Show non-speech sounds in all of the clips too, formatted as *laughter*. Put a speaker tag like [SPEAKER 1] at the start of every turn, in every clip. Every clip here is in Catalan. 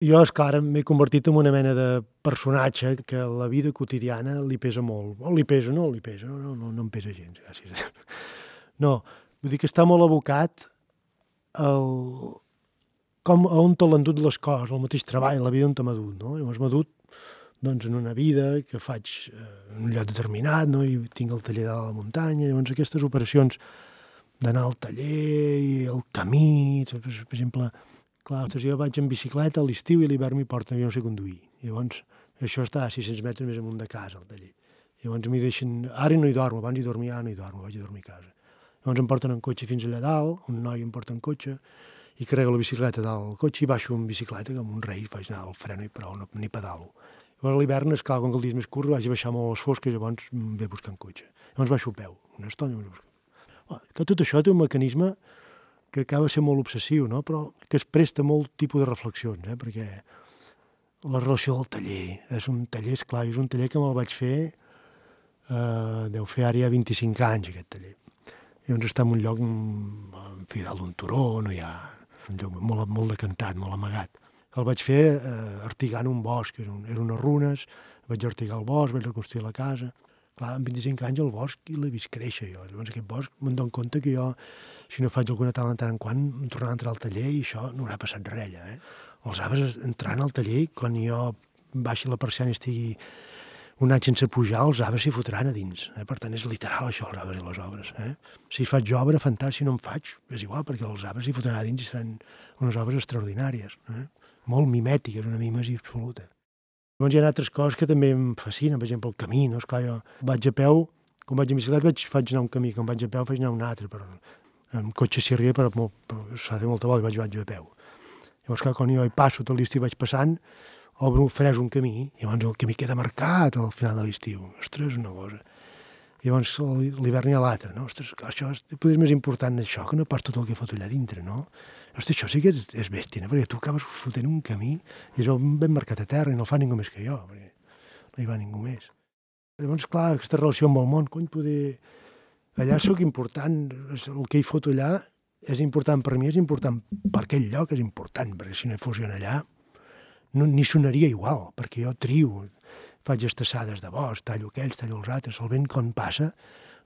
[SPEAKER 1] Jo, és clar, m'he convertit en una mena de personatge que la vida quotidiana li pesa molt. O li pesa, no li pesa, no, no, no, em pesa gens, gràcies. *laughs* No, vull dir que està molt abocat el, com a on t'ho dut les coses, el mateix treball, la vida on t'ha dut, no? Llavors m'ha dut doncs, en una vida que faig eh, en un lloc determinat, no? i tinc el taller de la muntanya, llavors aquestes operacions d'anar al taller i el camí, per exemple, clar, jo vaig en bicicleta a l'estiu i l'hivern m'hi porten, jo no sé conduir. Llavors, això està a 600 metres més amunt de casa, al taller. Llavors m'hi deixen... Ara no hi dormo, abans hi dormia, ara no hi dormo, vaig a dormir a casa. Llavors em porten en cotxe fins allà dalt, un noi em porta en cotxe, i carrego la bicicleta del cotxe i baixo en bicicleta com un rei, faig anar al freno i prou, no, ni pedalo. Llavors a l'hivern, és clar, com que el dia és més curt, vaig baixar molt les fosques, llavors ve buscant cotxe. Llavors baixo a peu, una estona, que tot això té un mecanisme que acaba ser molt obsessiu, no? però que es presta molt tipus de reflexions, eh? perquè la relació del taller, és un taller, és clar, és un taller que me'l vaig fer, eh, deu fer ara ja 25 anys, aquest taller. Llavors està en un lloc, en fi, dalt d'un turó, no hi ha un lloc molt, molt decantat, molt amagat. El vaig fer eh, artigant un bosc, era unes runes, vaig artigar el bosc, vaig reconstruir la casa, Clar, amb 25 anys el bosc i l'he vist créixer jo. Llavors aquest bosc me'n dono compte que jo, si no faig alguna tal en tant en quant, em tornarà a entrar al taller i això no haurà passat res allà. Eh? Els arbres entrant al taller, quan jo baixi la persiana i estigui un any sense pujar, els arbres s'hi fotran a dins. Eh? Per tant, és literal això, els arbres i les obres. Eh? Si faig obra, fantàstic, si no en faig, és igual, perquè els arbres s'hi fotran a dins i seran unes obres extraordinàries. Eh? Molt mimètiques, una mimesi absoluta. Llavors hi ha altres coses que també em fascinen, per exemple, el camí, no? Esclar, jo vaig a peu, quan vaig a bicicleta vaig, faig anar un camí, quan vaig a peu faig anar un altre, però amb cotxe s'hi arriba, però, però s'ha de molta volta, vaig, vaig a peu. Llavors, clar, quan jo hi passo tot l'estiu vaig passant, obro, faràs un camí, i llavors el camí queda marcat al final de l'estiu. Ostres, una cosa. Llavors l'hivern hi ha l'altre, no? Ostres, això és, potser és més important això que no pas tot el que fot allà dintre, no? Hosti, això sí que és, és bèstia, no? perquè tu acabes fotent un camí i és ben marcat a terra i no el fa ningú més que jo, perquè no hi va ningú més. Llavors, clar, aquesta relació amb el món, cony, poder... Allà sóc important, el que hi foto allà és important per mi, és important per aquell lloc, és important, perquè si no hi fos allà, no, ni sonaria igual, perquè jo trio, faig estassades de bosc, tallo aquells, tallo els altres, el vent quan passa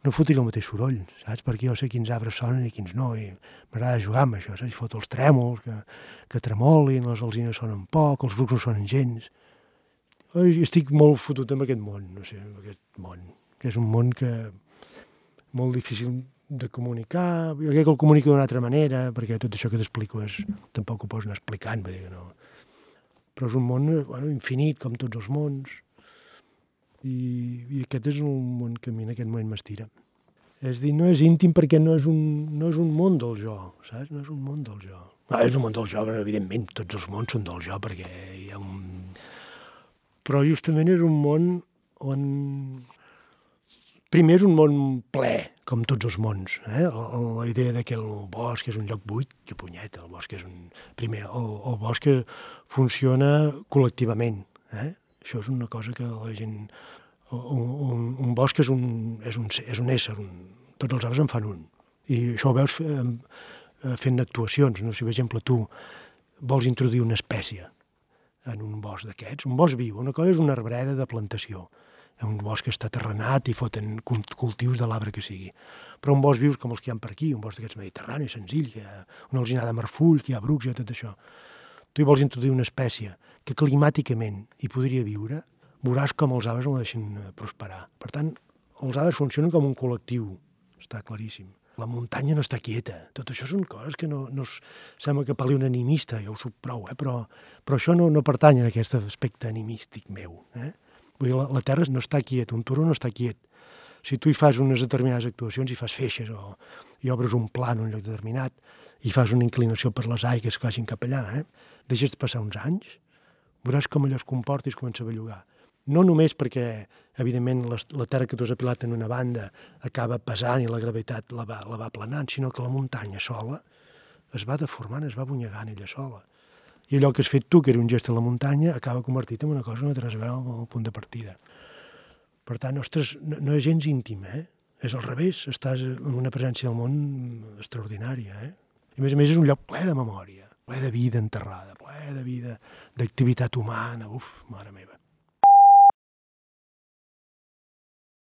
[SPEAKER 1] no fotin el mateix soroll, saps? Perquè jo sé quins arbres sonen i quins no, i m'agrada jugar amb això, saps? I foto els trèmols, que, que tremolin, les alzines sonen poc, els brucs no sonen gens. Jo estic molt fotut amb aquest món, no sé, amb aquest món, que és un món que molt difícil de comunicar, jo crec que el comunico d'una altra manera, perquè tot això que t'explico és, tampoc ho pots anar explicant, vull dir que no. Però és un món bueno, infinit, com tots els mons, i, i aquest és un món que a mi en aquest moment m'estira. És dir, no és íntim perquè no és, un, no és un món del jo, saps? No és un món del jo. No, és un món del jo, però evidentment tots els mons són del jo perquè hi ha un... Però justament és un món on... Primer és un món ple, com tots els mons. Eh? La, la idea de que el bosc és un lloc buit, que punyeta, el bosc és un... Primer, el, el bosc funciona col·lectivament. Eh? Això és una cosa que la gent un, un, un bosc és un, és un, és un ésser, un, tots els arbres en fan un. I això ho veus fent, fent actuacions. No? Si, per exemple, tu vols introduir una espècie en un bosc d'aquests, un bosc viu, una cosa és una arbreda de plantació, un bosc que està terrenat i foten cultius de l'arbre que sigui. Però un bosc vius com els que hi ha per aquí, un bosc d'aquests mediterrani, senzill, que ha una alzinada marfull, que hi ha brucs, i tot això. Tu hi vols introduir una espècie que climàticament hi podria viure, veuràs com els arbres no deixen eh, prosperar. Per tant, els arbres funcionen com un col·lectiu, està claríssim. La muntanya no està quieta. Tot això són coses que no, no sembla que parli un animista, jo ho soc prou, eh? però, però això no, no pertany a aquest aspecte animístic meu. Eh? Vull dir, la, la Terra no està quieta, un turó no està quiet. Si tu hi fas unes determinades actuacions i fas feixes o i obres un pla en un lloc determinat i fas una inclinació per les aigues que vagin cap allà, eh? deixes de passar uns anys, veuràs com allò es comporta i es comença a bellugar no només perquè, evidentment, la, terra que tu has apilat en una banda acaba pesant i la gravetat la va, la va planant, sinó que la muntanya sola es va deformant, es va bunyegant ella sola. I allò que has fet tu, que era un gest a la muntanya, acaba convertit en una cosa que no té a veure el punt de partida. Per tant, ostres, no, no és gens íntim, eh? És al revés, estàs en una presència del món extraordinària, eh? I a més a més és un lloc ple de memòria, ple de vida enterrada, ple de vida, d'activitat humana, uf, mare meva.